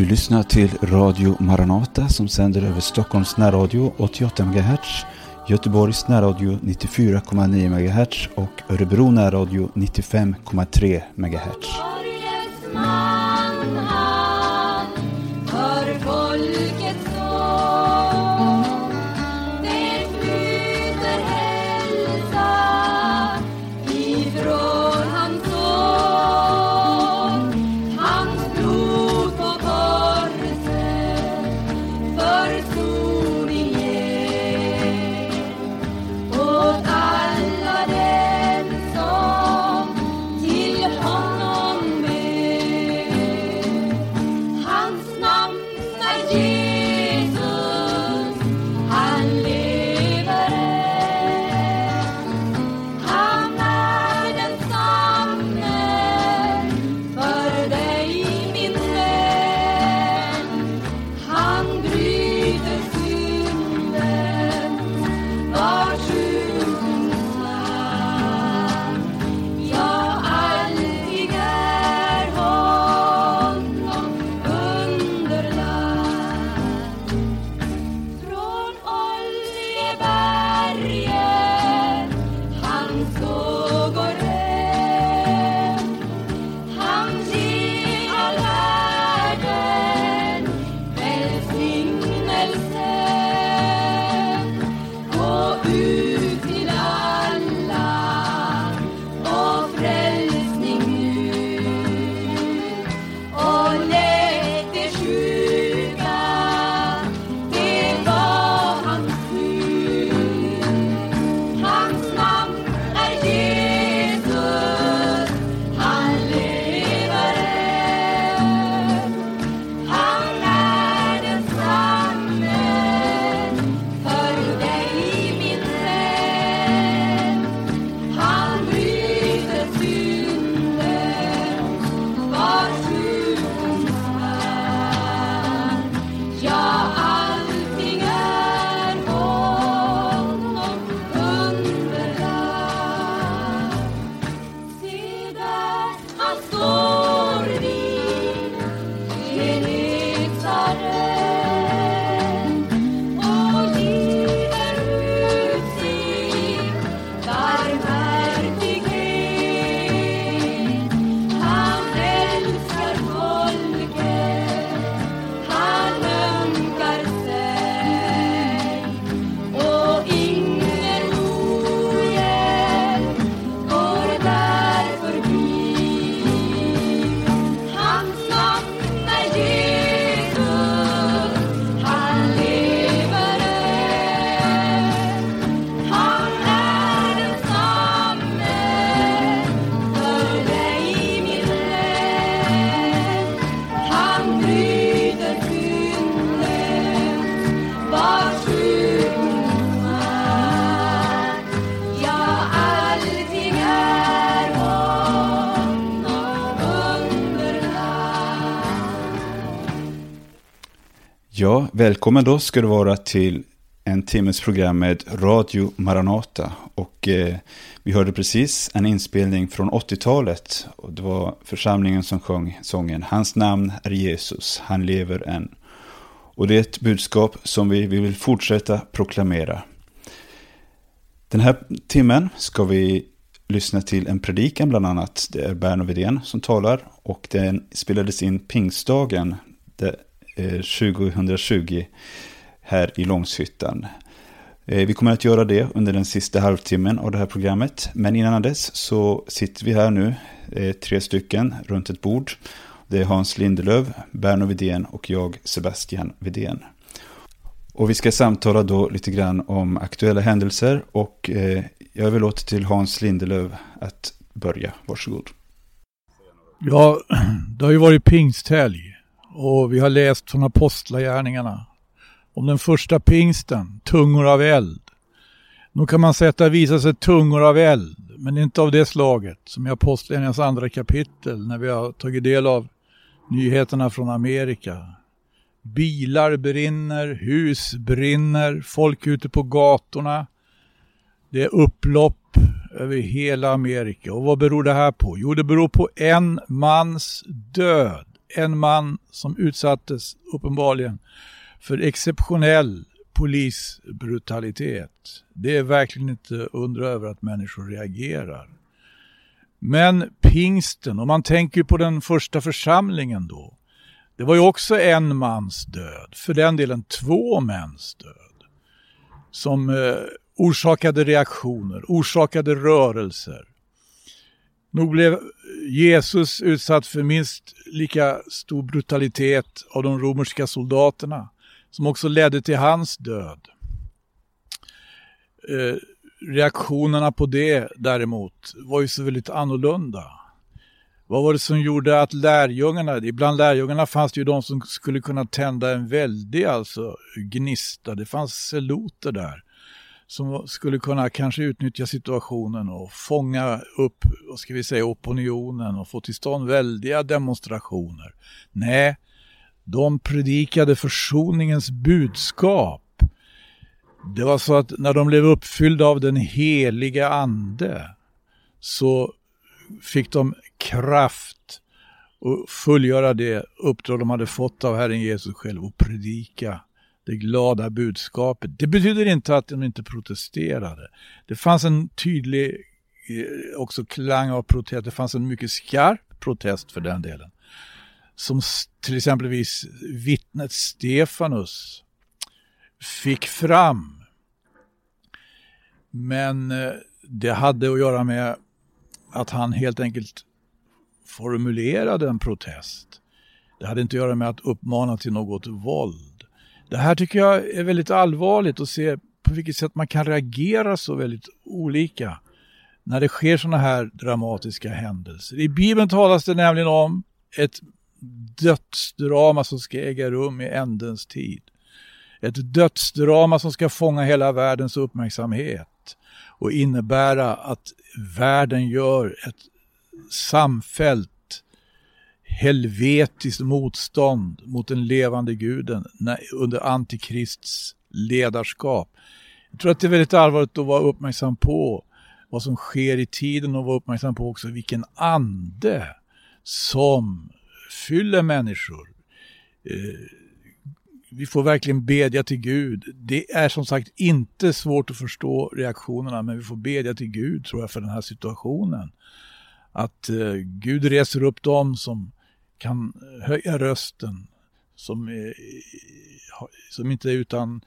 Du lyssnar till Radio Maranata som sänder över Stockholms närradio 88 MHz, Göteborgs närradio 94,9 MHz och Örebro närradio 95,3 MHz. Ja, välkommen då ska du vara till en timmes program med Radio Maranata. Och eh, vi hörde precis en inspelning från 80-talet. Och det var församlingen som sjöng sången Hans namn är Jesus, han lever än. Och det är ett budskap som vi, vi vill fortsätta proklamera. Den här timmen ska vi lyssna till en predikan bland annat. Det är Berno Widén som talar och den spelades in pingstdagen Eh, 2020 här i Långshyttan. Eh, vi kommer att göra det under den sista halvtimmen av det här programmet. Men innan dess så sitter vi här nu, eh, tre stycken, runt ett bord. Det är Hans Lindelöv, Berno Vidén och jag, Sebastian Vidén. Och vi ska samtala då lite grann om aktuella händelser och jag överlåter till Hans Lindelöv att börja. Varsågod. Ja, det har ju varit pingsthelg. Och vi har läst från Apostlagärningarna om den första pingsten, tungor av eld. Nu kan man säga att det visar sig tungor av eld, men inte av det slaget som i Apostlagärningarnas andra kapitel när vi har tagit del av nyheterna från Amerika. Bilar brinner, hus brinner, folk ute på gatorna. Det är upplopp över hela Amerika. Och vad beror det här på? Jo, det beror på en mans död en man som utsattes uppenbarligen för exceptionell polisbrutalitet. Det är verkligen inte undra över att människor reagerar. Men pingsten, om man tänker på den första församlingen då, det var ju också en mans död, för den delen två mäns död, som eh, orsakade reaktioner, orsakade rörelser. Nog blev Jesus utsatt för minst lika stor brutalitet av de romerska soldaterna som också ledde till hans död. Eh, reaktionerna på det däremot var ju så väldigt annorlunda. Vad var det som gjorde att lärjungarna, bland lärjungarna fanns det ju de som skulle kunna tända en väldig alltså gnista. Det fanns seloter där som skulle kunna kanske utnyttja situationen och fånga upp, vad ska vi säga, opinionen och få till stånd väldiga demonstrationer. Nej, de predikade försoningens budskap. Det var så att när de blev uppfyllda av den heliga ande så fick de kraft att fullgöra det uppdrag de hade fått av Herren Jesus själv och predika det glada budskapet. Det betyder inte att de inte protesterade. Det fanns en tydlig eh, också klang av protest. Det fanns en mycket skarp protest för den delen. Som till exempelvis vittnet Stefanus fick fram. Men eh, det hade att göra med att han helt enkelt formulerade en protest. Det hade inte att göra med att uppmana till något våld. Det här tycker jag är väldigt allvarligt att se på vilket sätt man kan reagera så väldigt olika när det sker sådana här dramatiska händelser. I Bibeln talas det nämligen om ett dödsdrama som ska äga rum i ändens tid. Ett dödsdrama som ska fånga hela världens uppmärksamhet och innebära att världen gör ett samfällt helvetiskt motstånd mot den levande guden under antikrists ledarskap. Jag tror att det är väldigt allvarligt att vara uppmärksam på vad som sker i tiden och vara uppmärksam på också vilken ande som fyller människor. Eh, vi får verkligen bedja till Gud. Det är som sagt inte svårt att förstå reaktionerna men vi får bedja till Gud tror jag för den här situationen. Att eh, Gud reser upp dem som kan höja rösten som, är, som inte är utan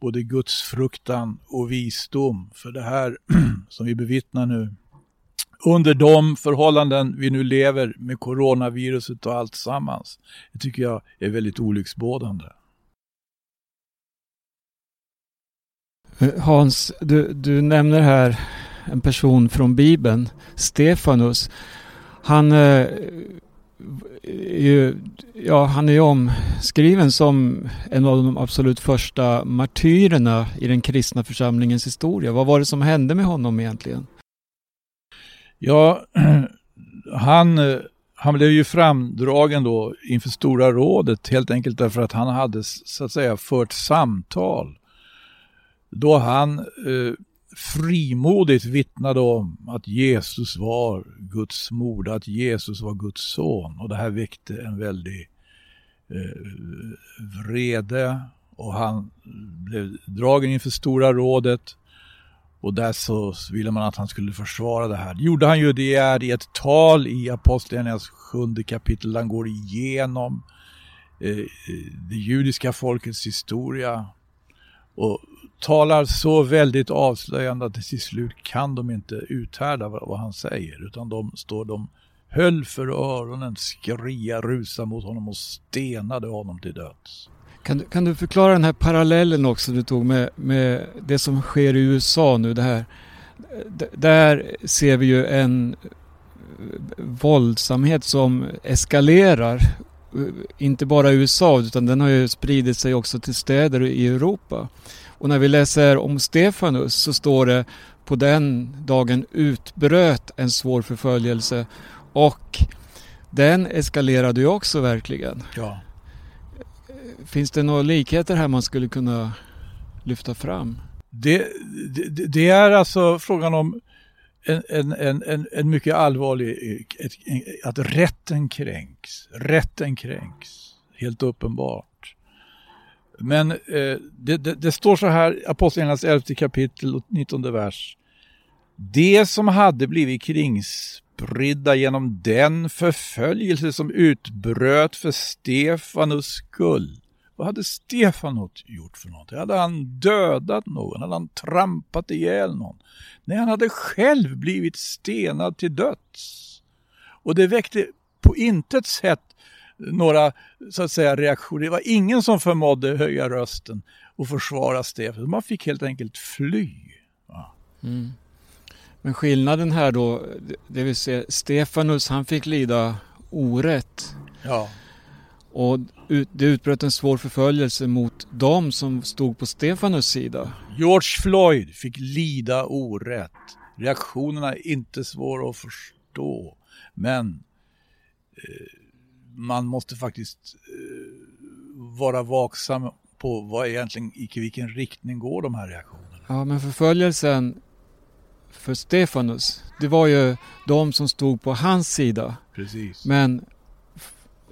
både Guds fruktan och visdom. För det här som vi bevittnar nu under de förhållanden vi nu lever med coronaviruset och allt sammans. Det tycker jag är väldigt olycksbådande. Hans, du, du nämner här en person från Bibeln, Stefanus. Han eh, ju, ja, han är ju omskriven som en av de absolut första martyrerna i den kristna församlingens historia. Vad var det som hände med honom egentligen? Ja, han, han blev ju framdragen då inför Stora rådet helt enkelt därför att han hade så att säga fört samtal då han eh, frimodigt vittnade om att Jesus var Guds moder, att Jesus var Guds son. Och det här väckte en väldig eh, vrede och han blev dragen inför Stora rådet. Och där så ville man att han skulle försvara det här. Det gjorde han ju, det är i ett tal i Apostlagärningarnas sjunde kapitel. Han går igenom eh, eh det judiska folkets historia och talar så väldigt avslöjande att till slut kan de inte uthärda vad han säger utan de står de höll för öronen, skria, rusa mot honom och stenade honom till döds. Kan du, kan du förklara den här parallellen också du tog med, med det som sker i USA nu? Det här, D där ser vi ju en eh, våldsamhet som eskalerar. Eh, inte bara i USA utan den har ju spridit sig också till städer i Europa. Och när vi läser om Stefanus så står det på den dagen utbröt en svår förföljelse och den eskalerade ju också verkligen. Ja. Finns det några likheter här man skulle kunna lyfta fram? Det, det, det är alltså frågan om en, en, en, en, mycket allvarlig, att rätten kränks. Rätten kränks, helt uppenbart. Men eh, det, det, det, står så här, Apostlagärningarnas 11 kapitel och 19 vers. Det som hade blivit kringspridda genom den förföljelse som utbröt för Stefanus skull. Vad hade Stefanus gjort för något? Hade han dödat någon? Hade han trampat ihjäl någon? Nej, han hade själv blivit stenad till döds. Och det väckte på intet sätt några så att säga reaktioner. Det var ingen som förmådde höja rösten och försvara Stefan. Man fick helt enkelt fly. Ja. Mm. Men skillnaden här då, det vill säga Stefanus han fick lida orätt. Ja. Och det utbröt en svår förföljelse mot dem som stod på Stefanus sida. George Floyd fick lida orätt. Reaktionerna är inte svåra att förstå. Men eh, man måste faktiskt eh, vara vaksam på vad egentligen, i vilken riktning går de här reaktionerna. Ja, men förföljelsen för Stefanus, det var ju de som stod på hans sida. Precis. Men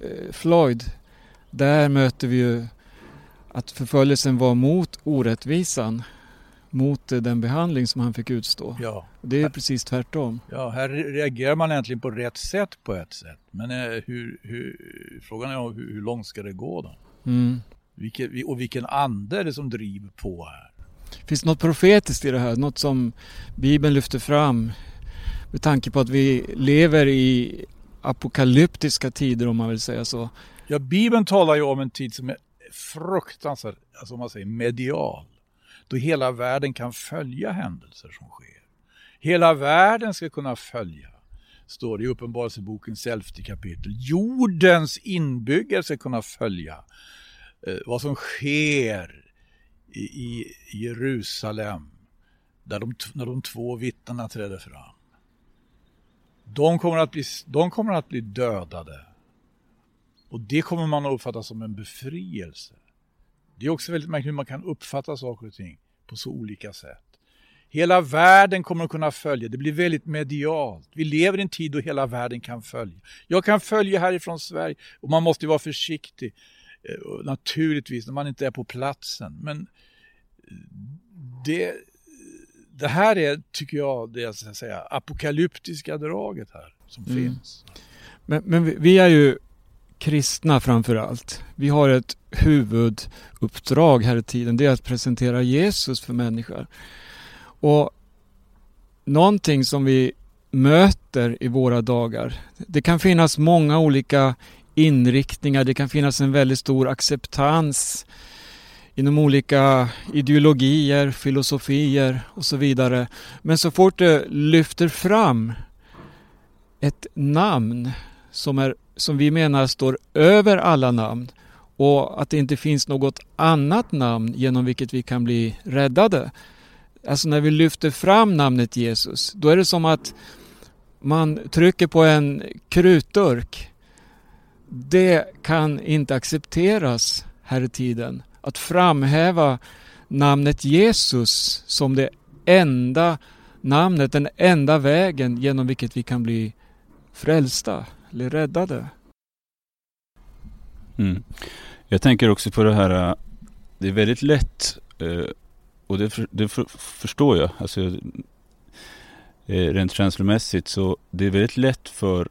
eh, Floyd, där möter vi ju att förföljelsen var mot orättvisan, mot den behandling som han fick utstå. Ja. Det är precis tvärtom. Ja, här reagerar man egentligen på rätt sätt på ett sätt. Men eh, hur, hur, frågan är hur, hur långt ska det gå då? Mm. Vilken, och vilken ande är det som driver på här? Finns det något profetiskt i det här? Något som Bibeln lyfter fram med tanke på att vi lever i apokalyptiska tider om man vill säga så. Ja, Bibeln talar ju om en tid som är fruktansvärt, alltså man säger medial. Då hela världen kan följa händelser som sker. Hela världen ska kunna följa, står det i Uppenbarelsebokens elfte kapitel. Jordens inbyggare ska kunna följa eh, vad som sker i, Jerusalem där de, när de två vittnena träder fram. De kommer, att bli, de kommer att bli dödade. Och det kommer man att uppfatta som en befrielse. Det är också väldigt märkligt hur man kan uppfatta saker och ting på så olika sätt. Hela världen kommer att kunna följa. Det blir väldigt medialt. Vi lever i en tid då hela världen kan följa. Jag kan följa härifrån Sverige och man måste vara försiktig. Eh, naturligtvis när man inte är på platsen. Men det, det här är, tycker jag, det jag ska säga, apokalyptiska draget här som mm. finns. Men, men vi är ju kristna framför allt. Vi har ett huvuduppdrag här i tiden. Det är att presentera Jesus för människor. Och någonting som vi möter i våra dagar. Det kan finnas många olika inriktningar. Det kan finnas en väldigt stor acceptans inom olika ideologier, filosofier och så vidare. Men så fort det lyfter fram ett namn som, är, som vi menar står över alla namn och att det inte finns något annat namn genom vilket vi kan bli räddade. Alltså när vi lyfter fram namnet Jesus, då är det som att man trycker på en krutdurk. Det kan inte accepteras här i tiden att framhäva namnet Jesus som det enda namnet, den enda vägen genom vilket vi kan bli frälsta bli räddade. Mm. Jag tänker också på det här, äh, det är väldigt lätt äh, och det, det förstår jag, alltså, äh, rent känslomässigt så det är väldigt lätt för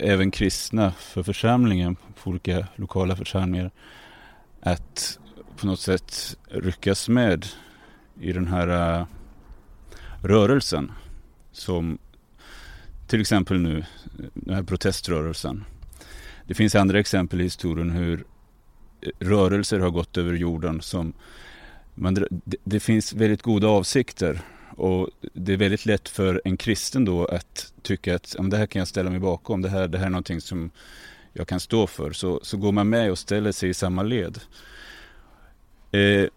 även kristna, för församlingen, på olika lokala församlingar att på något sätt ryckas med i den här rörelsen. Som till exempel nu, den här proteströrelsen. Det finns andra exempel i historien hur eh, rörelser har gått över jorden som man, det, det finns väldigt goda avsikter och det är väldigt lätt för en kristen då att tycka att det här kan jag ställa mig bakom, det här, det här är någonting som jag kan stå för. Så, så går man med och ställer sig i samma led. Eh,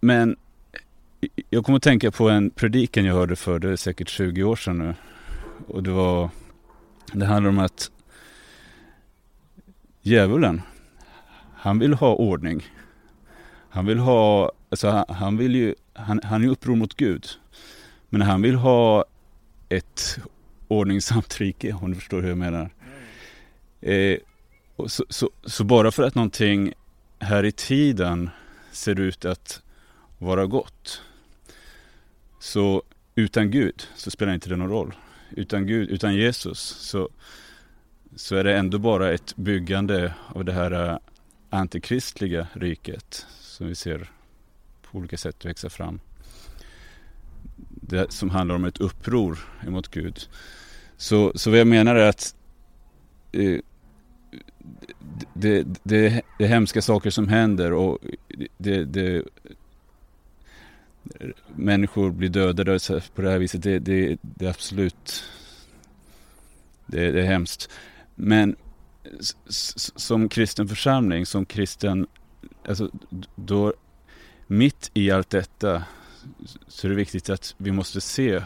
men eh, jag kommer att tänka på en predikan jag hörde för, det är säkert 20 år sedan nu. Och det var, det handlar om att djävulen, han vill ha ordning. Han vill ha, alltså han, han vill ju, han, han är uppror mot Gud. Men han vill ha ett ordningsamt rike, om du förstår hur jag menar. Eh, så, så, så, bara för att någonting här i tiden ser ut att vara gott. Så utan Gud så spelar inte det någon roll. Utan Gud, utan Jesus så, så är det ändå bara ett byggande av det här eh, antikristliga riket som vi ser på olika sätt växa fram. Det som handlar om ett uppror emot Gud. Så, så vad jag menar är att eh, det, det, det, är hemska saker som händer och det, det, människor blir dödade på det här viset. Det, det, det är absolut det, det är hemskt. Men som kristen församling, som kristen, alltså då mitt i allt detta så är det viktigt att vi måste se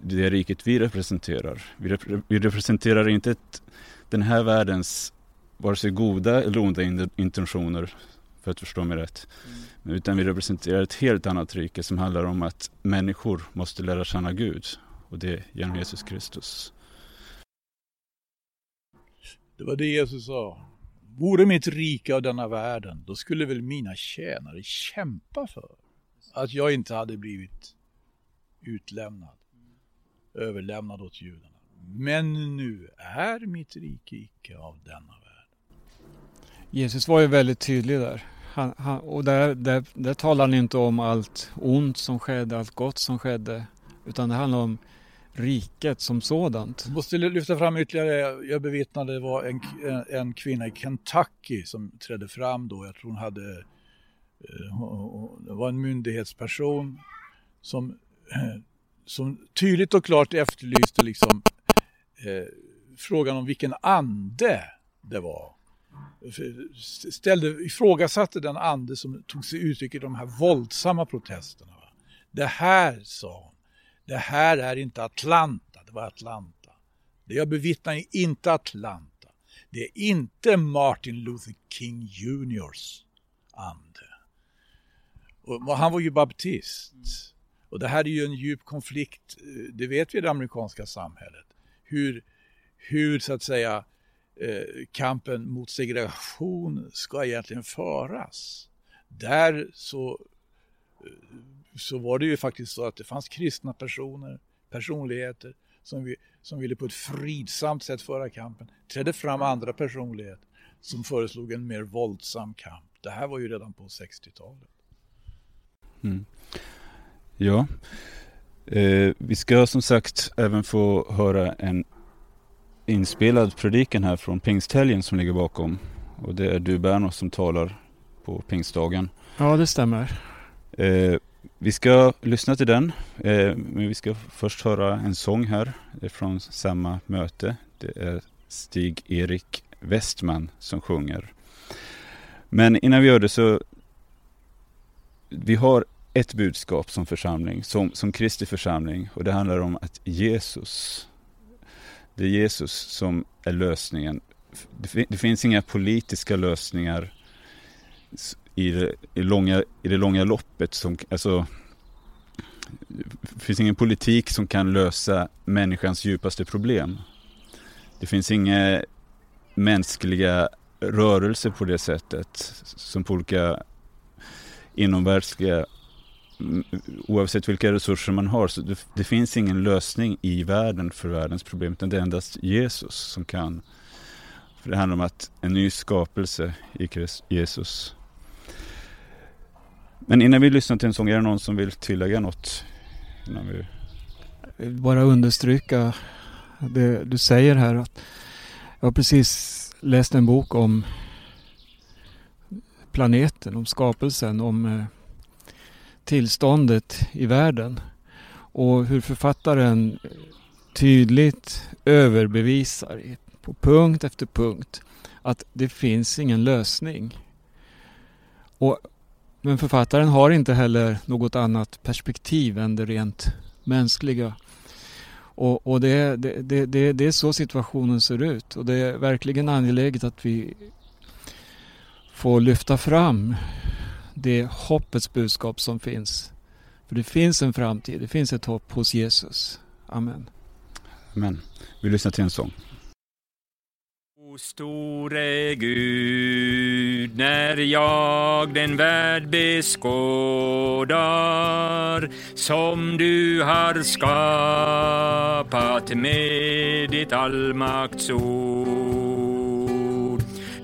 det riket vi representerar. Vi, rep vi representerar inte ett, den här världens vare sig goda eller onda intentioner, för att förstå mig rätt. Mm. Utan vi representerar ett helt annat rike som handlar om att människor måste lära känna Gud. Och det genom Jesus Kristus. Det var det Jesus sa. Vore mitt rike av denna världen, då skulle väl mina tjänare kämpa för att jag inte hade blivit utlämnad, överlämnad åt judarna. Men nu är mitt rike icke av denna värld. Jesus var ju väldigt tydlig där. Han, han, och där, där, där talar han inte om allt ont som skedde, allt gott som skedde. Utan det handlar om riket som sådant. Jag måste lyfta fram ytterligare, jag bevittnade det var en, en kvinna i Kentucky som trädde fram då. Jag tror hon hade, eh, det var en myndighetsperson som, eh, som tydligt och klart efterlyste liksom eh, frågan om vilken ande det var. Ställde, ifrågasatte den ande som tog sig uttryck i de här våldsamma protesterna. Det här, sa hon, det här är inte Atlanta, det var Atlanta. Det jag bevittnar är inte Atlanta. Det är inte Martin Luther King Juniors ande. Och han var ju baptist. Och det här är ju en djup konflikt, eh, det vet vi i det amerikanska samhället hur, hur så att säga eh, kampen mot segregation ska egentligen föras. Där så, eh, så var det ju faktiskt så att det fanns kristna personer, personligheter som, vi, som ville på ett fridsamt sätt föra kampen. trädde fram andra personligheter som föreslog en mer våldsam kamp. Det här var ju redan på 60-talet. Mm. Ja, Eh, vi ska som sagt även få höra en inspelad predikan här från pingsthelgen som ligger bakom. Och det är du Berno som talar på pingstdagen. Ja, det stämmer. Eh, vi ska lyssna till den, eh, men vi ska först höra en sång här från samma möte. Det är Stig-Erik Westman som sjunger. Men innan vi gör det så vi har ett budskap som församling, som, som Kristi församling. Och det handlar om att Jesus, det är Jesus som är lösningen. Det, finns inga politiska lösningar i det, i, långa, i det långa loppet. Som, alltså, det finns ingen politik som kan lösa människans djupaste problem. Det finns inga mänskliga rörelser på det sättet som på olika inomvärldsliga Mm, oavsett vilka resurser man har, så det, det, finns ingen lösning i världen för världens problem, utan det är endast Jesus som kan. För det handlar om att en ny skapelse i Jesus. Men innan vi lyssnar till en sång, är det någon som vill tillägga något? Innan vi... Jag vill bara understryka det du säger här. Att jag har precis läst en bok om planeten, om skapelsen, om eh, tillståndet i världen och hur författaren tydligt överbevisar på punkt efter punkt att det finns ingen lösning. Och, men författaren har inte heller något annat perspektiv än det rent mänskliga. Och, och det, det, det, det, är så situationen ser ut och det är verkligen angeläget att vi får lyfta fram det hoppets budskap som finns För det finns en framtid, det finns ett hopp hos Jesus. Amen. Amen. Vi lyssnar till en sång. O store Gud, när jag den värld beskådar som du har skapat med ditt allmaktsord.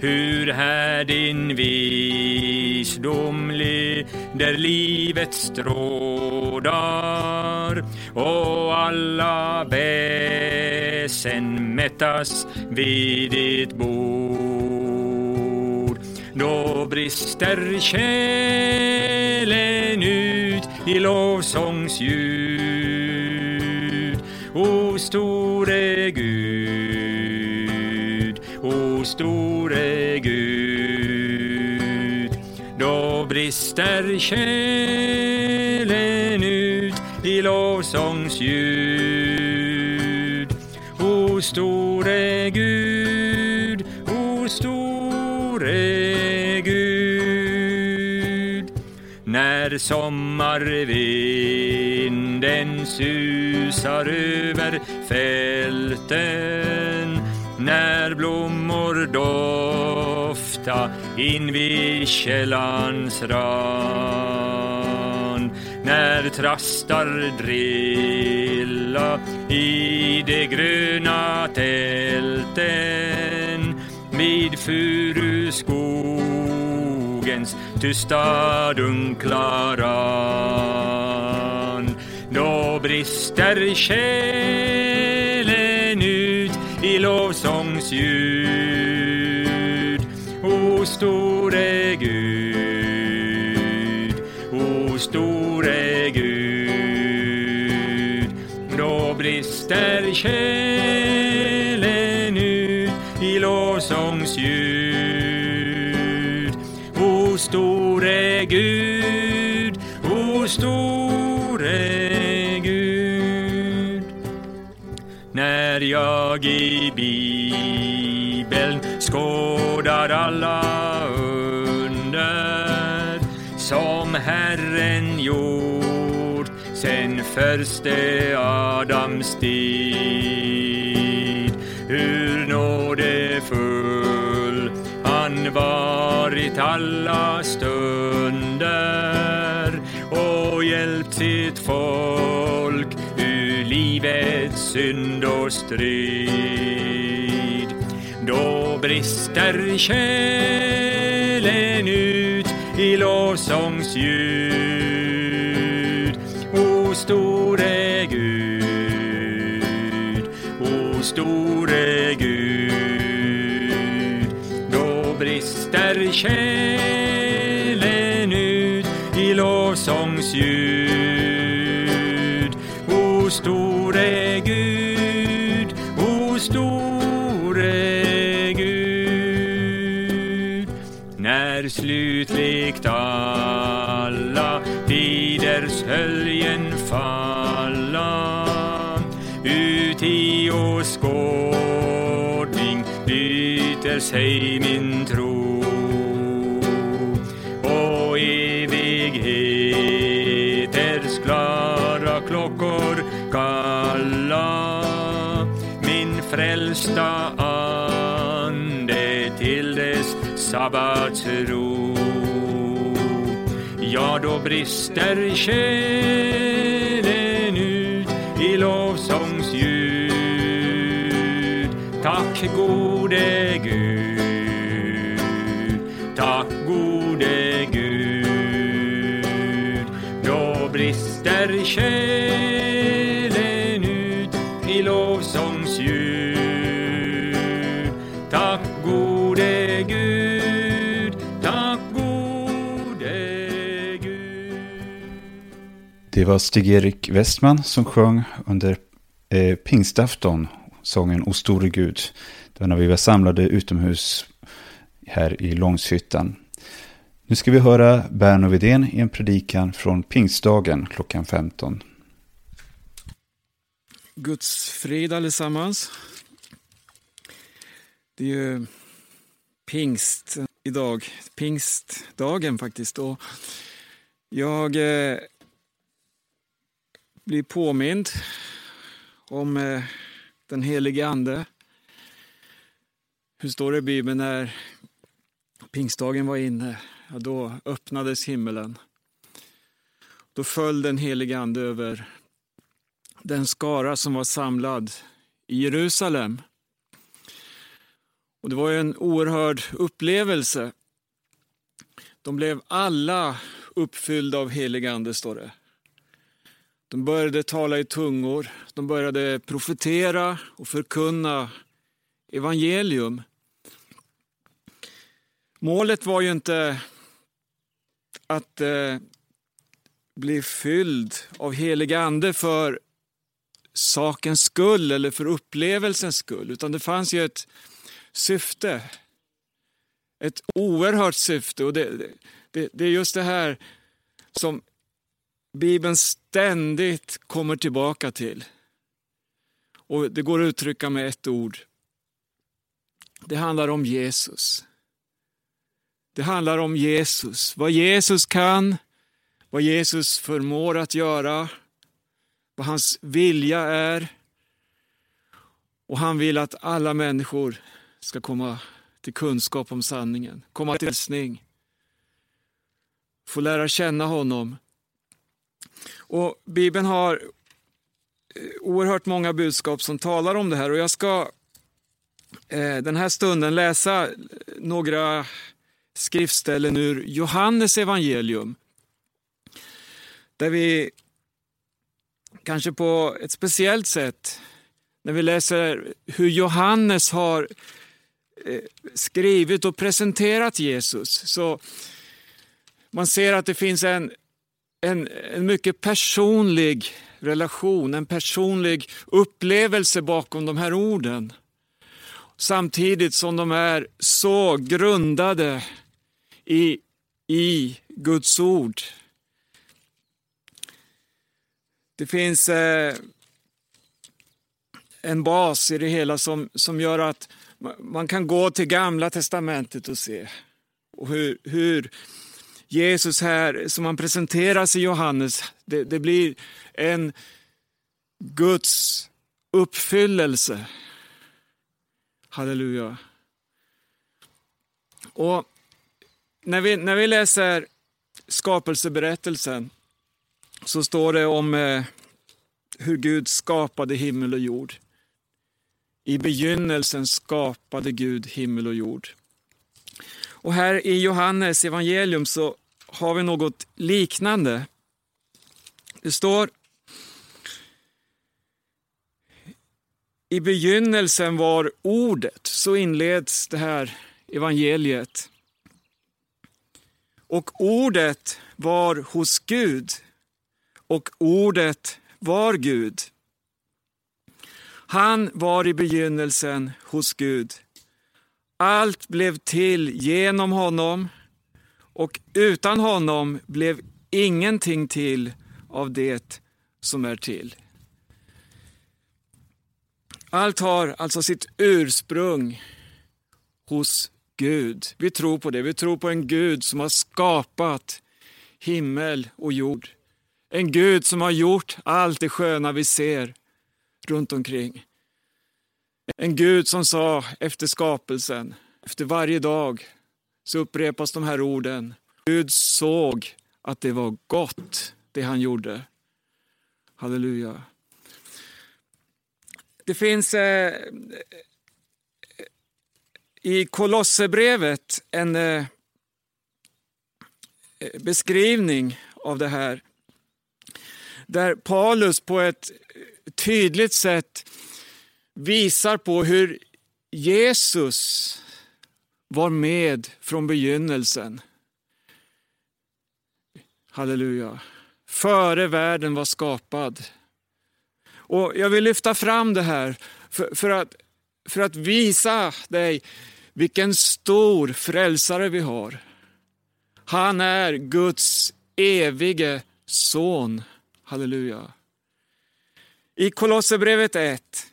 Hur här din visdom leder livets trådar och alla väsen mättas vid ditt bord. Då brister själen ut i lovsångsljud. O store Gud, o store brister själen ut i lovsångsljud. O store Gud, o store Gud. När sommarvinden susar över fälten när blommor hitta in vid källans rand när trastar drilla i de gröna tälten vid furuskogens tysta dunkla rand. Då brister själen ut i lovsångsljud. O store Gud, o store Gud. Då brister själen ut i lovsångsljud. O store Gud, o store Gud. När jag i Bibeln skådar alla förste Adams tid. Hur nådefull han varit alla stunder och hjälpt sitt folk ur livets synd och strid. Då brister själen ut i lovsångsljud. Store Gud. Då brister själen ut i lovsångsljud. O store Gud, o store Gud. När slutligt allt byter sig min tro och evigheters klara klockor kalla min frälsta ande till dess sabbatsro. Ja, då brister själen ut i lovsång Tack gode Gud, tack gode Gud. Då brister själen ut i lovsångsljud. Tack gode Gud, tack gode Gud. Det var Stig-Erik Westman som sjöng under eh, pingstafton sången O store Gud. Det var när vi var samlade utomhus här i Långshyttan. Nu ska vi höra Berno Widén i en predikan från pingstdagen klockan 15. Guds frid allesammans. Det är ju pingst idag, pingstdagen faktiskt. Och jag eh, blir påmind om eh, den helige Ande. Hur står det i Bibeln när pingstdagen var inne? Ja, då öppnades himmelen. Då föll den helige Ande över den skara som var samlad i Jerusalem. Och Det var en oerhörd upplevelse. De blev alla uppfyllda av helig ande, står det. De började tala i tungor, de började profetera och förkunna evangelium. Målet var ju inte att eh, bli fylld av helig ande för sakens skull eller för upplevelsens skull, utan det fanns ju ett syfte. Ett oerhört syfte. Och det, det, det är just det här som Bibeln ständigt kommer tillbaka till. Och Det går att uttrycka med ett ord. Det handlar om Jesus. Det handlar om Jesus. Vad Jesus kan, vad Jesus förmår att göra, vad hans vilja är. Och han vill att alla människor ska komma till kunskap om sanningen, komma till älskning, få lära känna honom. Och Bibeln har eh, oerhört många budskap som talar om det här och jag ska eh, den här stunden läsa några skriftställen ur Johannes evangelium. Där vi kanske på ett speciellt sätt, när vi läser hur Johannes har eh, skrivit och presenterat Jesus. Så man ser att det finns en, en, en mycket personlig relation, en personlig upplevelse bakom de här orden. Samtidigt som de är så grundade i, i Guds ord. Det finns eh, en bas i det hela som, som gör att man kan gå till gamla testamentet och se och hur, hur Jesus här, som han presenteras i Johannes, det, det blir en Guds uppfyllelse. Halleluja. Och när vi, när vi läser skapelseberättelsen så står det om eh, hur Gud skapade himmel och jord. I begynnelsen skapade Gud himmel och jord. Och här i Johannes evangelium så har vi något liknande. Det står I begynnelsen var ordet, så inleds det här evangeliet. Och ordet var hos Gud och ordet var Gud. Han var i begynnelsen hos Gud. Allt blev till genom honom och utan honom blev ingenting till av det som är till. Allt har alltså sitt ursprung hos Gud. Vi tror på det. Vi tror på en Gud som har skapat himmel och jord. En Gud som har gjort allt det sköna vi ser runt omkring. En Gud som sa efter skapelsen, efter varje dag, så upprepas de här orden. Gud såg att det var gott, det han gjorde. Halleluja. Det finns eh, i Kolosserbrevet en eh, beskrivning av det här. Där Paulus på ett tydligt sätt visar på hur Jesus var med från begynnelsen. Halleluja. Före världen var skapad. Och Jag vill lyfta fram det här för, för, att, för att visa dig vilken stor frälsare vi har. Han är Guds evige son. Halleluja. I Kolosserbrevet 1,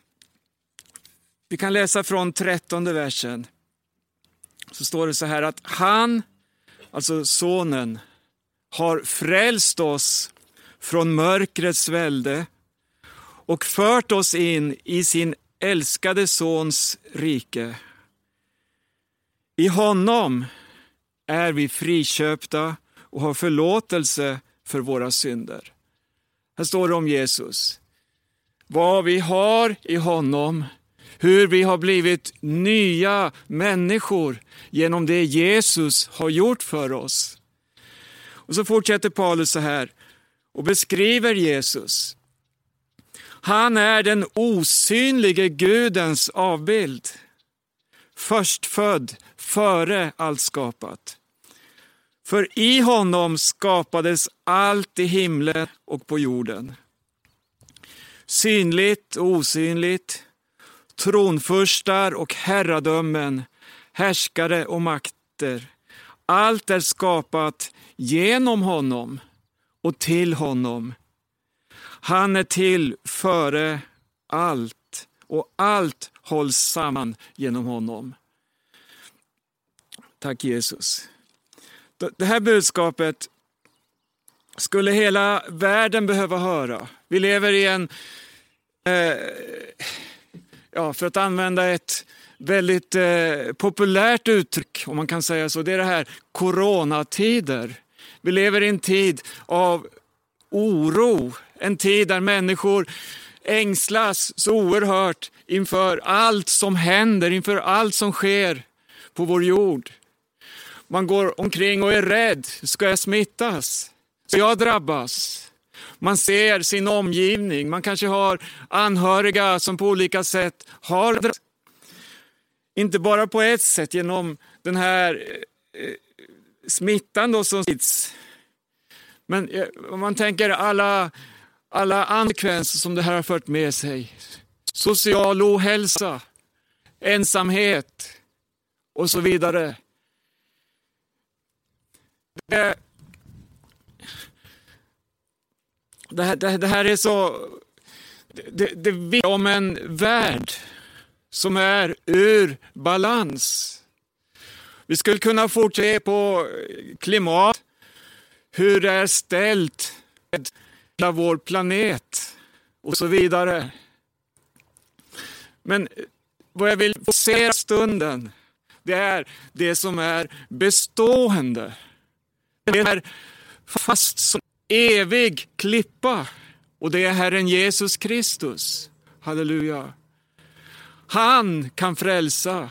vi kan läsa från trettonde versen, så står det så här att han, alltså sonen, har frälst oss från mörkrets välde och fört oss in i sin älskade Sons rike. I honom är vi friköpta och har förlåtelse för våra synder. Här står det om Jesus. Vad vi har i honom, hur vi har blivit nya människor genom det Jesus har gjort för oss. Och så fortsätter Paulus så här och beskriver Jesus. Han är den osynlige Gudens avbild. Förstfödd före allt skapat. För i honom skapades allt i himlen och på jorden. Synligt och osynligt, tronfurstar och herradömen, härskare och makter. Allt är skapat genom honom och till honom. Han är till före allt och allt hålls samman genom honom. Tack Jesus. Det här budskapet skulle hela världen behöva höra. Vi lever i en, eh, ja, för att använda ett väldigt eh, populärt uttryck, om man kan säga så, det är det här coronatider. Vi lever i en tid av oro, en tid där människor ängslas så oerhört inför allt som händer, inför allt som sker på vår jord. Man går omkring och är rädd. Ska jag smittas? Ska jag drabbas? Man ser sin omgivning. Man kanske har anhöriga som på olika sätt har drabbats. Inte bara på ett sätt genom den här eh, smittan då som sprids. Men eh, om man tänker alla, alla konsekvenser som det här har fört med sig. Social ohälsa, ensamhet och så vidare. Det, det, här, det, det här är så... Det, det vittnar om en värld som är ur balans. Vi skulle kunna fortsätta på klimat, hur det är ställt med vår planet och så vidare. Men vad jag vill fokusera stunden, det är det som är bestående. Det är fast som evig klippa och det är Herren Jesus Kristus. Halleluja. Han kan frälsa.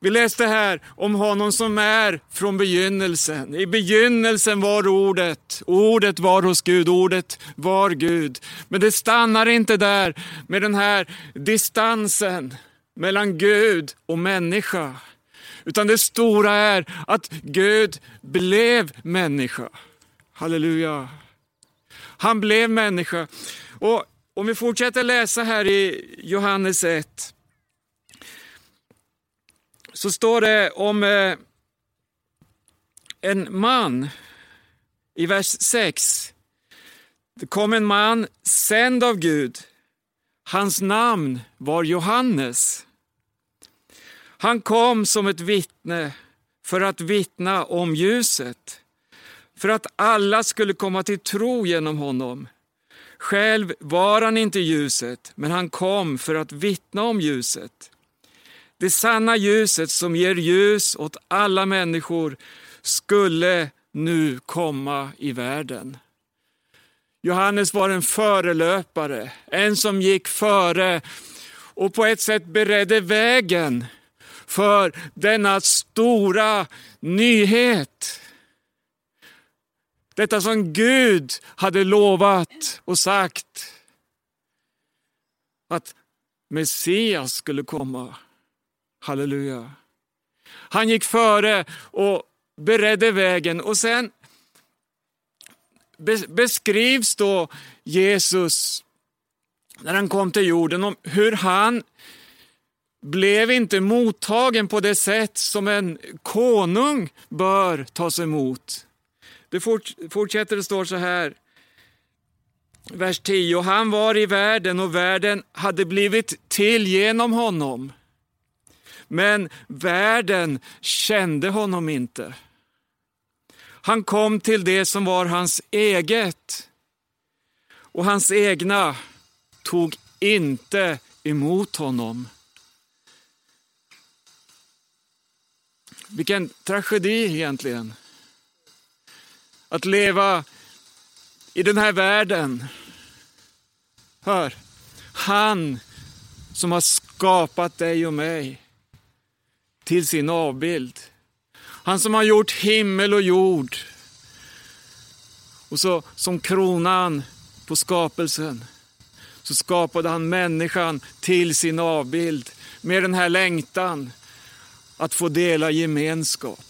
Vi läste här om honom som är från begynnelsen. I begynnelsen var ordet, ordet var hos Gud, ordet var Gud. Men det stannar inte där med den här distansen mellan Gud och människa. Utan det stora är att Gud blev människa. Halleluja. Han blev människa. Och om vi fortsätter läsa här i Johannes 1 så står det om eh, en man i vers 6. Det kom en man sänd av Gud. Hans namn var Johannes. Han kom som ett vittne för att vittna om ljuset, för att alla skulle komma till tro genom honom. Själv var han inte ljuset, men han kom för att vittna om ljuset. Det sanna ljuset som ger ljus åt alla människor skulle nu komma i världen. Johannes var en förelöpare, en som gick före och på ett sätt beredde vägen för denna stora nyhet. Detta som Gud hade lovat och sagt att Messias skulle komma. Halleluja. Han gick före och beredde vägen och sen beskrivs då Jesus när han kom till jorden om hur han blev inte mottagen på det sätt som en konung bör tas emot. Det fortsätter, det står så här, vers 10. Han var i världen och världen hade blivit till genom honom. Men världen kände honom inte. Han kom till det som var hans eget. Och hans egna tog inte emot honom. Vilken tragedi egentligen. Att leva i den här världen. Hör, han som har skapat dig och mig till sin avbild. Han som har gjort himmel och jord. Och så som kronan på skapelsen så skapade han människan till sin avbild med den här längtan att få dela gemenskap.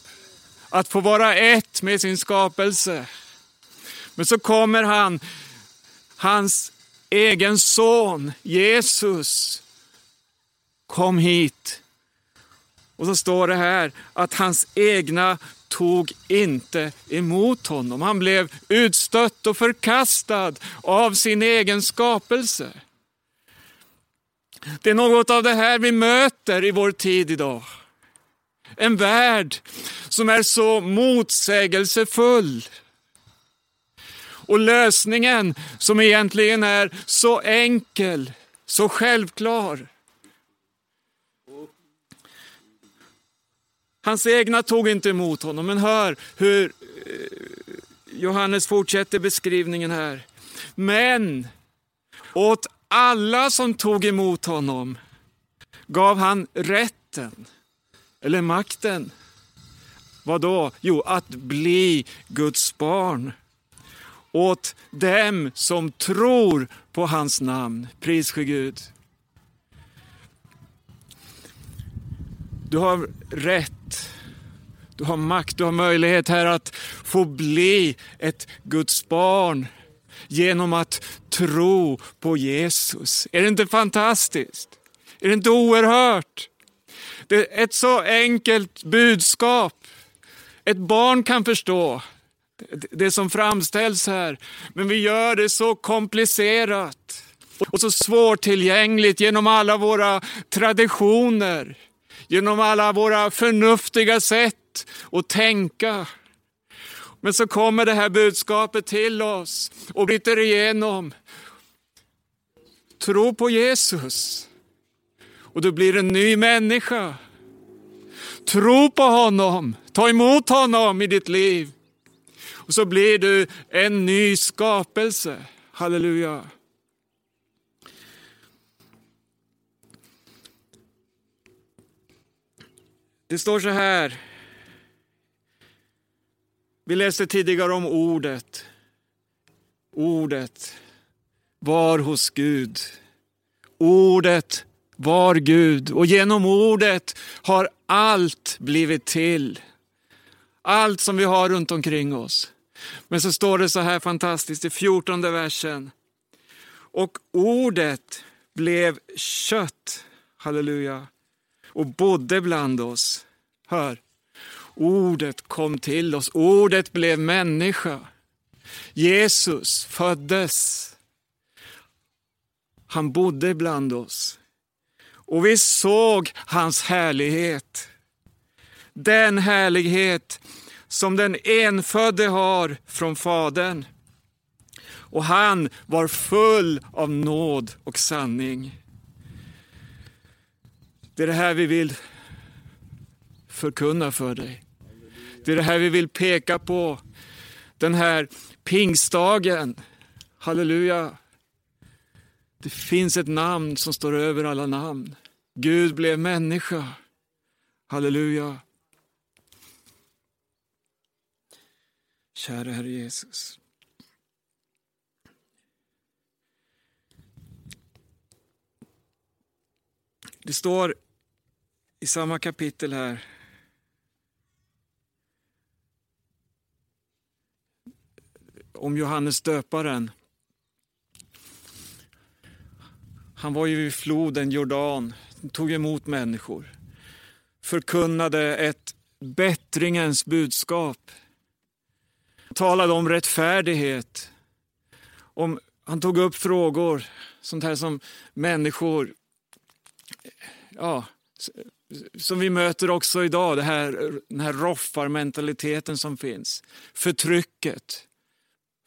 Att få vara ett med sin skapelse. Men så kommer han, hans egen son Jesus, kom hit. Och så står det här att hans egna tog inte emot honom. Han blev utstött och förkastad av sin egen skapelse. Det är något av det här vi möter i vår tid idag. En värld som är så motsägelsefull. Och lösningen som egentligen är så enkel, så självklar. Hans egna tog inte emot honom, men hör hur eh, Johannes fortsätter beskrivningen här. Men åt alla som tog emot honom gav han rätten, eller makten. Vad då? Jo, att bli Guds barn. Åt dem som tror på hans namn. Pris för Gud. Du har rätt, du har makt, du har möjlighet här att få bli ett Guds barn genom att tro på Jesus. Är det inte fantastiskt? Är det inte oerhört? Det är ett så enkelt budskap. Ett barn kan förstå det som framställs här, men vi gör det så komplicerat och så svårtillgängligt genom alla våra traditioner genom alla våra förnuftiga sätt att tänka. Men så kommer det här budskapet till oss och bryter igenom. Tro på Jesus och du blir en ny människa. Tro på honom, ta emot honom i ditt liv. Och så blir du en ny skapelse. Halleluja. Det står så här. Vi läste tidigare om ordet. Ordet var hos Gud. Ordet var Gud och genom ordet har allt blivit till. Allt som vi har runt omkring oss. Men så står det så här fantastiskt i fjortonde versen. Och ordet blev kött. Halleluja och bodde bland oss. Hör, ordet kom till oss, ordet blev människa. Jesus föddes. Han bodde bland oss. Och vi såg hans härlighet. Den härlighet som den enfödde har från Fadern. Och han var full av nåd och sanning. Det är det här vi vill förkunna för dig. Det är det här vi vill peka på. Den här pingstdagen. Halleluja. Det finns ett namn som står över alla namn. Gud blev människa. Halleluja. Kära Herre Jesus. Det står i samma kapitel här. Om Johannes döparen. Han var ju vid floden Jordan, tog emot människor. Förkunnade ett bättringens budskap. Talade om rättfärdighet. Om, han tog upp frågor, sånt här som människor ja, som vi möter också idag, det här, den här roffarmentaliteten som finns. Förtrycket,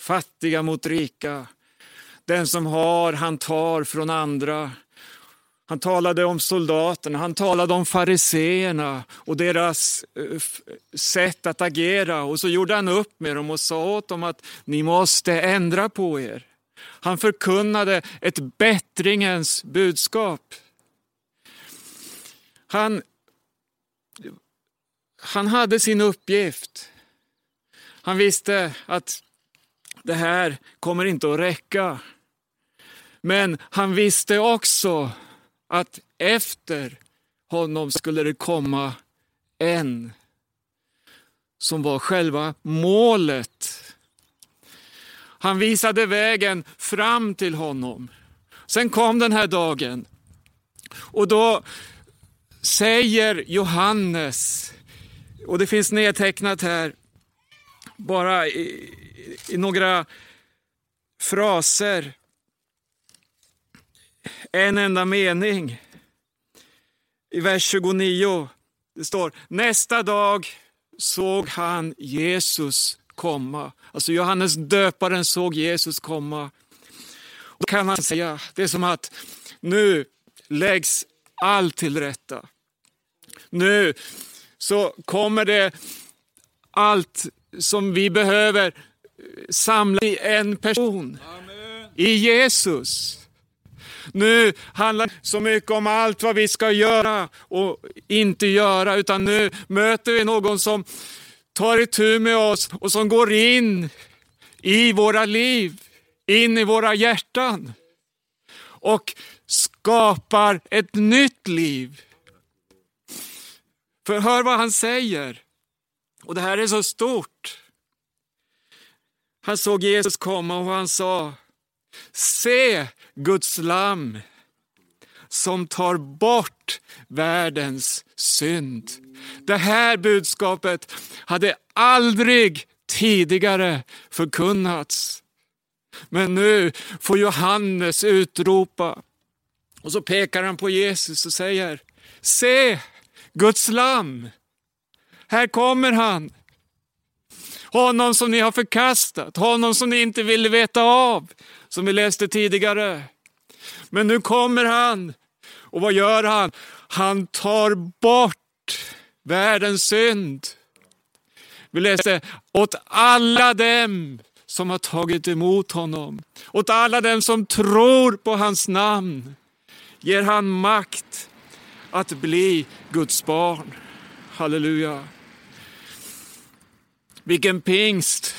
fattiga mot rika. Den som har, han tar från andra. Han talade om soldaterna, han talade om fariseerna och deras eh, sätt att agera. Och så gjorde han upp med dem och sa åt dem att ni måste ändra på er. Han förkunnade ett bättringens budskap. Han, han hade sin uppgift. Han visste att det här kommer inte att räcka. Men han visste också att efter honom skulle det komma en som var själva målet. Han visade vägen fram till honom. Sen kom den här dagen och då säger Johannes, och det finns nedtecknat här, bara i, i några fraser, en enda mening. I vers 29, det står nästa dag såg han Jesus komma. Alltså Johannes döparen såg Jesus komma. Då kan man säga, det är som att nu läggs allt till rätta. Nu så kommer det allt som vi behöver samla i en person. Amen. I Jesus. Nu handlar det så mycket om allt vad vi ska göra och inte göra, utan nu möter vi någon som tar itu med oss och som går in i våra liv, in i våra hjärtan och skapar ett nytt liv. För hör vad han säger. Och det här är så stort. Han såg Jesus komma och han sa, se Guds lamm som tar bort världens synd. Det här budskapet hade aldrig tidigare förkunnats. Men nu får Johannes utropa och så pekar han på Jesus och säger, se Guds lam. Här kommer han. Honom som ni har förkastat, honom som ni inte ville veta av, som vi läste tidigare. Men nu kommer han. Och vad gör han? Han tar bort världens synd. Vi läste åt alla dem som har tagit emot honom, åt alla dem som tror på hans namn, ger han makt att bli Guds barn. Halleluja. Vilken pingst!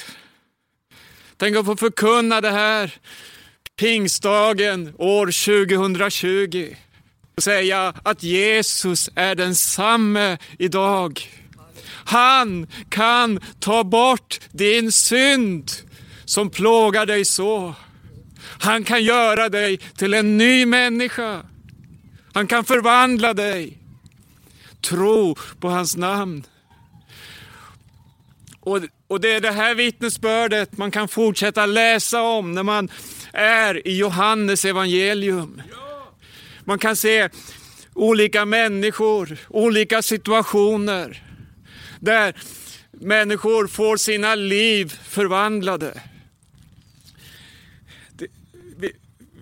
Tänk att få förkunna det här pingstdagen år 2020. Och säga att Jesus är densamme idag. Han kan ta bort din synd som plågar dig så. Han kan göra dig till en ny människa. Han kan förvandla dig. Tro på hans namn. Och, och det är det här vittnesbördet man kan fortsätta läsa om när man är i Johannes evangelium. Man kan se olika människor, olika situationer där människor får sina liv förvandlade. Vi,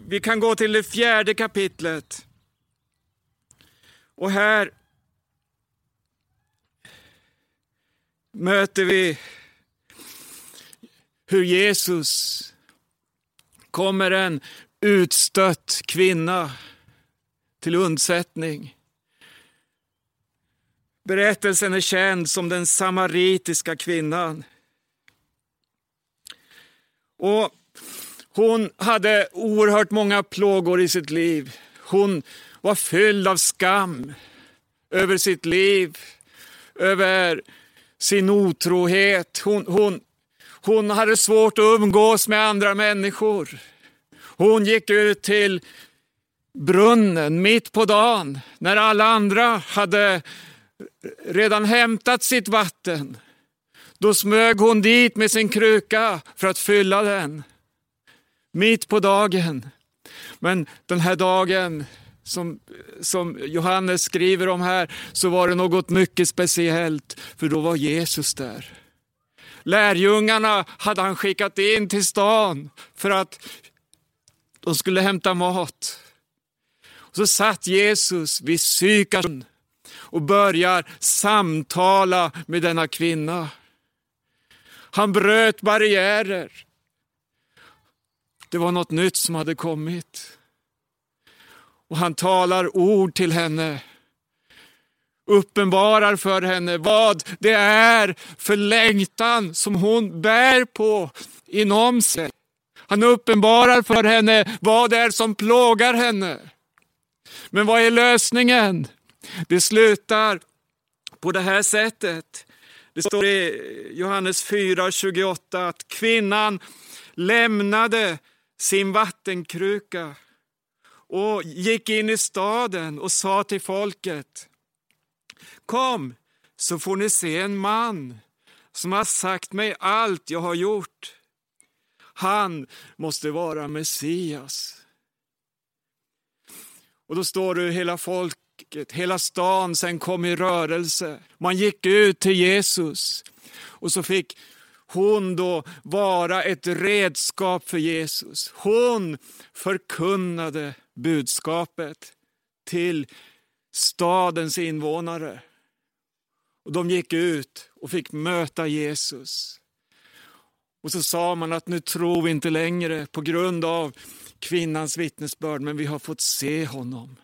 vi kan gå till det fjärde kapitlet. Och här möter vi hur Jesus kommer en utstött kvinna till undsättning. Berättelsen är känd som den samaritiska kvinnan. Och hon hade oerhört många plågor i sitt liv. Hon var fylld av skam över sitt liv, över sin otrohet. Hon, hon, hon hade svårt att umgås med andra människor. Hon gick ut till brunnen mitt på dagen när alla andra hade redan hämtat sitt vatten. Då smög hon dit med sin kruka för att fylla den. Mitt på dagen. Men den här dagen som, som Johannes skriver om här, så var det något mycket speciellt, för då var Jesus där. Lärjungarna hade han skickat in till stan för att de skulle hämta mat. Och så satt Jesus vid Sykars och börjar samtala med denna kvinna. Han bröt barriärer. Det var något nytt som hade kommit. Och han talar ord till henne. Uppenbarar för henne vad det är för längtan som hon bär på inom sig. Han uppenbarar för henne vad det är som plågar henne. Men vad är lösningen? Det slutar på det här sättet. Det står i Johannes 4.28 att kvinnan lämnade sin vattenkruka och gick in i staden och sa till folket Kom, så får ni se en man som har sagt mig allt jag har gjort. Han måste vara Messias. Och då står det hela folket, hela stan sen kom i rörelse. Man gick ut till Jesus och så fick hon då vara ett redskap för Jesus. Hon förkunnade budskapet till stadens invånare. Och De gick ut och fick möta Jesus. Och så sa man att nu tror vi inte längre på grund av kvinnans vittnesbörd, men vi har fått se honom.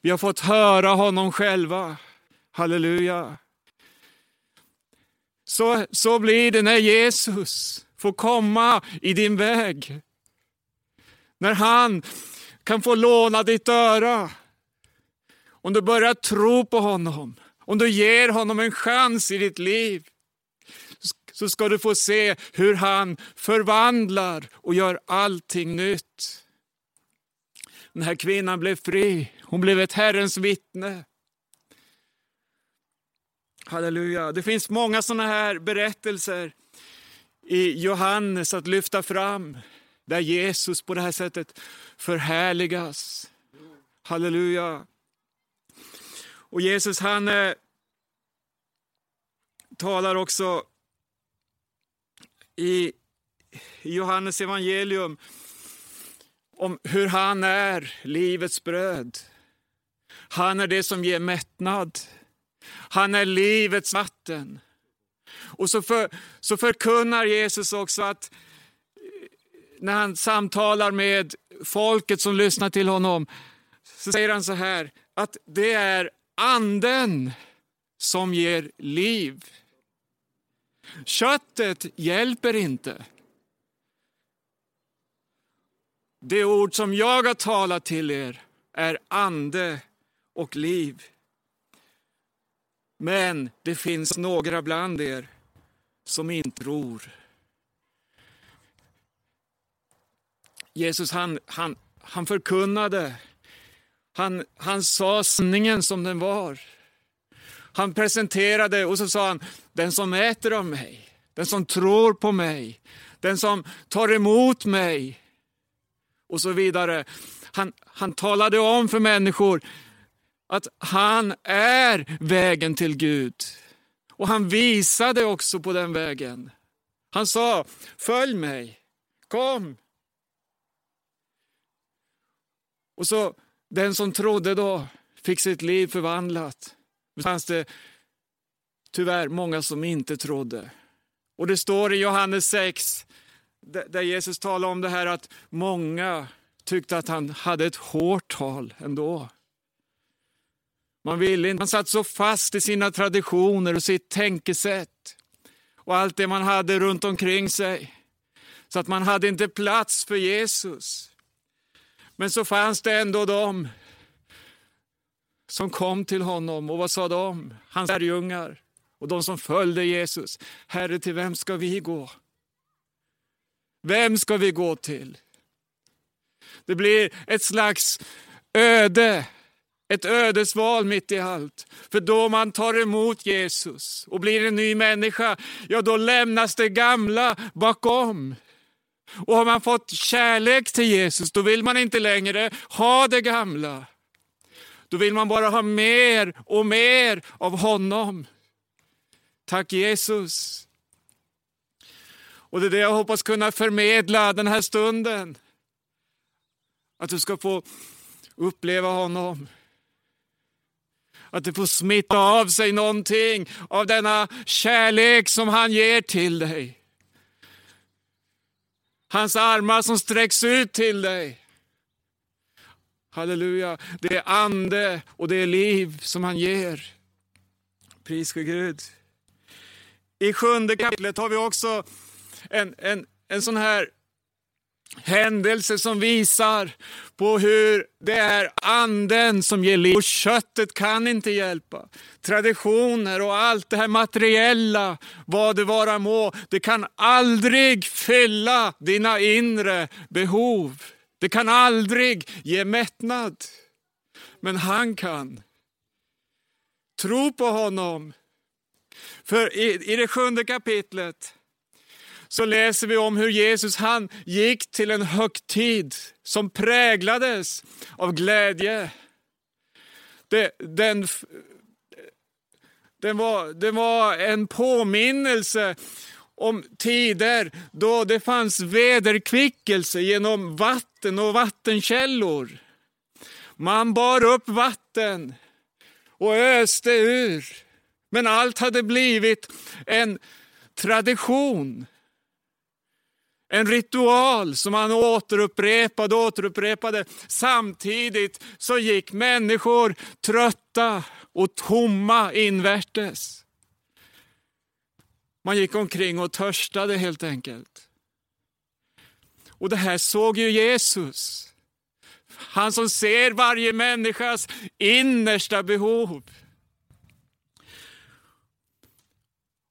Vi har fått höra honom själva. Halleluja. Så, så blir det när Jesus får komma i din väg. När han kan få låna ditt öra. Om du börjar tro på honom, om du ger honom en chans i ditt liv, så ska du få se hur han förvandlar och gör allting nytt. Den här kvinnan blev fri. Hon blev ett Herrens vittne. Halleluja. Det finns många sådana här berättelser i Johannes att lyfta fram, där Jesus på det här sättet förhärligas. Halleluja. Och Jesus han eh, talar också i Johannes evangelium om hur han är livets bröd. Han är det som ger mättnad. Han är livets vatten. Och så, för, så förkunnar Jesus också att eh, när han samtalar med folket som lyssnar till honom, så säger han så här, att det är anden som ger liv. Köttet hjälper inte. Det ord som jag har talat till er är ande och liv. Men det finns några bland er som inte tror. Jesus han, han, han förkunnade, han, han sa sanningen som den var. Han presenterade och så sa han, den som äter av mig, den som tror på mig, den som tar emot mig och så vidare. Han, han talade om för människor att han är vägen till Gud. Och han visade också på den vägen. Han sa, följ mig, kom. Och så den som trodde då fick sitt liv förvandlat. Det fanns det tyvärr många som inte trodde. Och det står i Johannes 6, där Jesus talar om det här att många tyckte att han hade ett hårt tal ändå. Man ville inte, man satt så fast i sina traditioner och sitt tänkesätt och allt det man hade runt omkring sig. Så att man hade inte plats för Jesus. Men så fanns det ändå de som kom till honom och vad sa de? Hans lärjungar och de som följde Jesus. Herre, till vem ska vi gå? Vem ska vi gå till? Det blir ett slags öde, ett ödesval mitt i allt. För då man tar emot Jesus och blir en ny människa, ja då lämnas det gamla bakom. Och har man fått kärlek till Jesus, då vill man inte längre ha det gamla. Då vill man bara ha mer och mer av honom. Tack Jesus. Och det är det jag hoppas kunna förmedla den här stunden. Att du ska få uppleva honom. Att det får smitta av sig någonting av denna kärlek som han ger till dig. Hans armar som sträcks ut till dig. Halleluja. Det är ande och det är liv som han ger. Pris för Gud. I sjunde kapitlet har vi också en, en, en sån här händelse som visar på hur det är anden som ger liv och köttet kan inte hjälpa. Traditioner och allt det här materiella, vad det vara må, det kan aldrig fylla dina inre behov. Det kan aldrig ge mättnad. Men han kan. Tro på honom. För i, i det sjunde kapitlet så läser vi om hur Jesus han gick till en högtid som präglades av glädje. Det, den, den, var, det var en påminnelse om tider då det fanns vederkvickelse genom vatten och vattenkällor. Man bar upp vatten och öste ur. Men allt hade blivit en tradition. En ritual som han återupprepade och återupprepade. Samtidigt så gick människor trötta och tomma invärtes. Man gick omkring och törstade helt enkelt. Och det här såg ju Jesus. Han som ser varje människas innersta behov.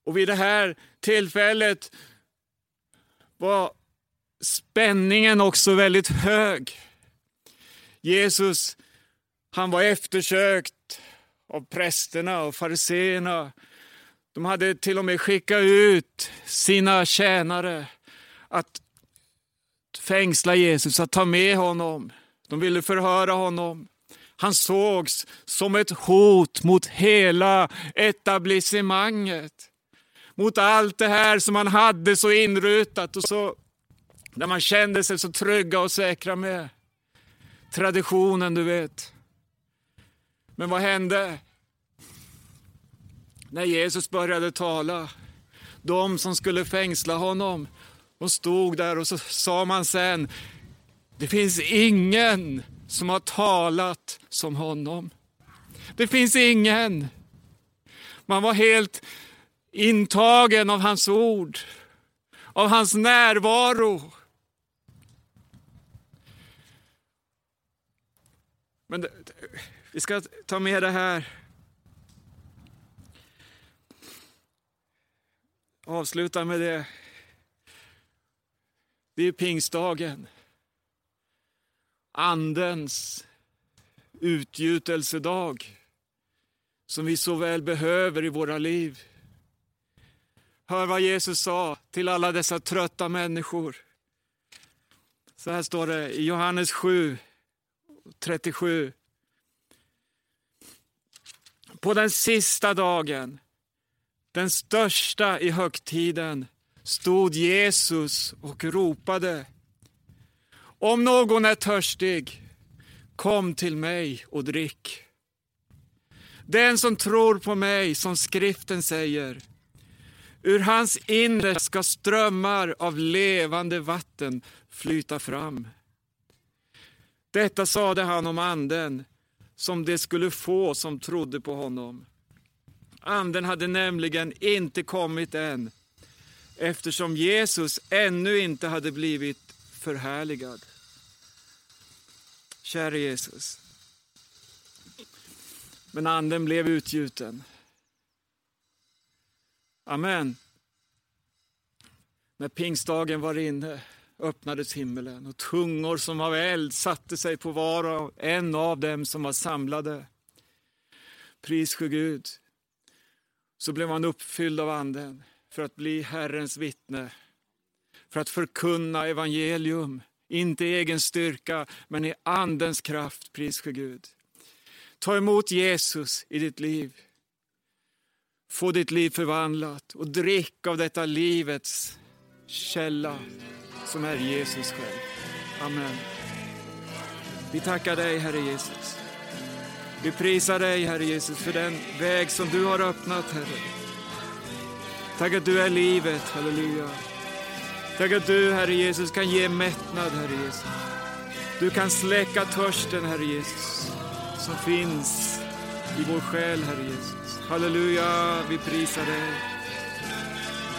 Och vid det här tillfället var spänningen också väldigt hög. Jesus, han var eftersökt av prästerna och fariseerna. De hade till och med skickat ut sina tjänare att fängsla Jesus, att ta med honom. De ville förhöra honom. Han sågs som ett hot mot hela etablissemanget mot allt det här som man hade så inrutat och så, där man kände sig så trygga och säkra med. Traditionen, du vet. Men vad hände? När Jesus började tala, de som skulle fängsla honom, de stod där och så sa man sen, det finns ingen som har talat som honom. Det finns ingen. Man var helt intagen av hans ord, av hans närvaro. Men det, vi ska ta med det här. Avsluta med det. Det är pingstdagen. Andens utgjutelsedag som vi så väl behöver i våra liv. Hör vad Jesus sa till alla dessa trötta människor. Så här står det i Johannes 7, 37. På den sista dagen, den största i högtiden, stod Jesus och ropade. Om någon är törstig, kom till mig och drick. Den som tror på mig, som skriften säger, Ur hans inre ska strömmar av levande vatten flyta fram. Detta sade han om anden som det skulle få som trodde på honom. Anden hade nämligen inte kommit än eftersom Jesus ännu inte hade blivit förhärligad. Käre Jesus. Men anden blev utgjuten. Amen. När pingstdagen var inne öppnades himmelen och tungor som av eld satte sig på var och en av dem som var samlade. Pris för Gud. Så blev man uppfylld av anden för att bli Herrens vittne. För att förkunna evangelium, inte i egen styrka men i andens kraft. Pris för Gud. Ta emot Jesus i ditt liv. Få ditt liv förvandlat och drick av detta livets källa som är Jesus själv. Amen. Vi tackar dig, Herre Jesus. Vi prisar dig, Herre Jesus, för den väg som du har öppnat, Herre. Tack att du är livet, halleluja. Tack att du, Herre Jesus, kan ge mättnad, Herre Jesus. Du kan släcka törsten, Herre Jesus, som finns i vår själ, Herre Jesus. Halleluja, vi prisar dig.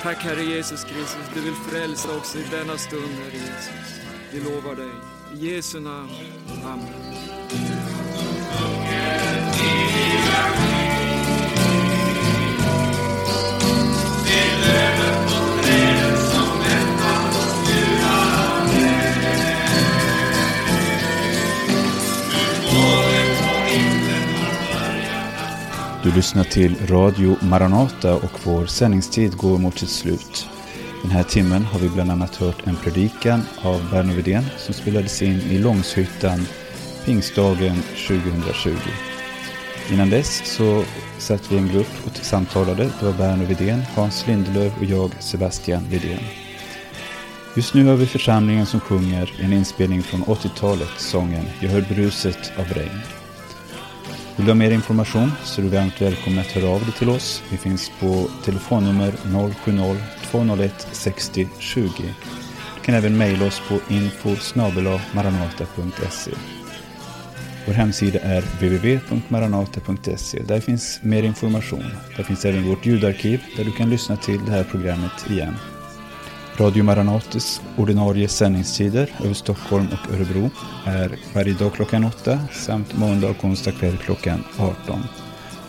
Tack, Herre Jesus Kristus, du vill frälsa också i denna stund, Herre Jesus. Vi lovar dig. I Jesu namn. Amen. Du lyssnar till Radio Maranata och vår sändningstid går mot sitt slut. Den här timmen har vi bland annat hört en predikan av Berno Widén som spelades in i Långshyttan pingstdagen 2020. Innan dess så satt vi i en grupp och samtalade. Det var Berno Widén, Hans Lindelöf och jag, Sebastian Widén. Just nu har vi församlingen som sjunger en inspelning från 80-talet, sången Jag hör bruset av regn. Vill du ha mer information så är du varmt välkommen att höra av dig till oss. Vi finns på telefonnummer 070-201 60 20. Du kan även mejla oss på info maranata.se. Vår hemsida är www.maranata.se. Där finns mer information. Där finns även vårt ljudarkiv där du kan lyssna till det här programmet igen. Radio Maranates ordinarie sändningstider över Stockholm och Örebro är varje dag klockan 8 samt måndag och onsdag kväll klockan 18.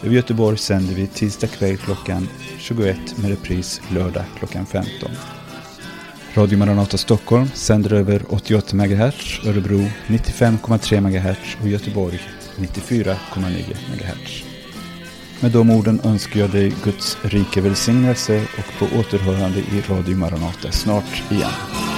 Över Göteborg sänder vi tisdag kväll klockan 21 med repris lördag klockan 15. Radio Maranata Stockholm sänder över 88 MHz, Örebro 95,3 MHz och Göteborg 94,9 MHz. Med de orden önskar jag dig Guds rike välsignelse och på återhörande i Radio Maranata snart igen.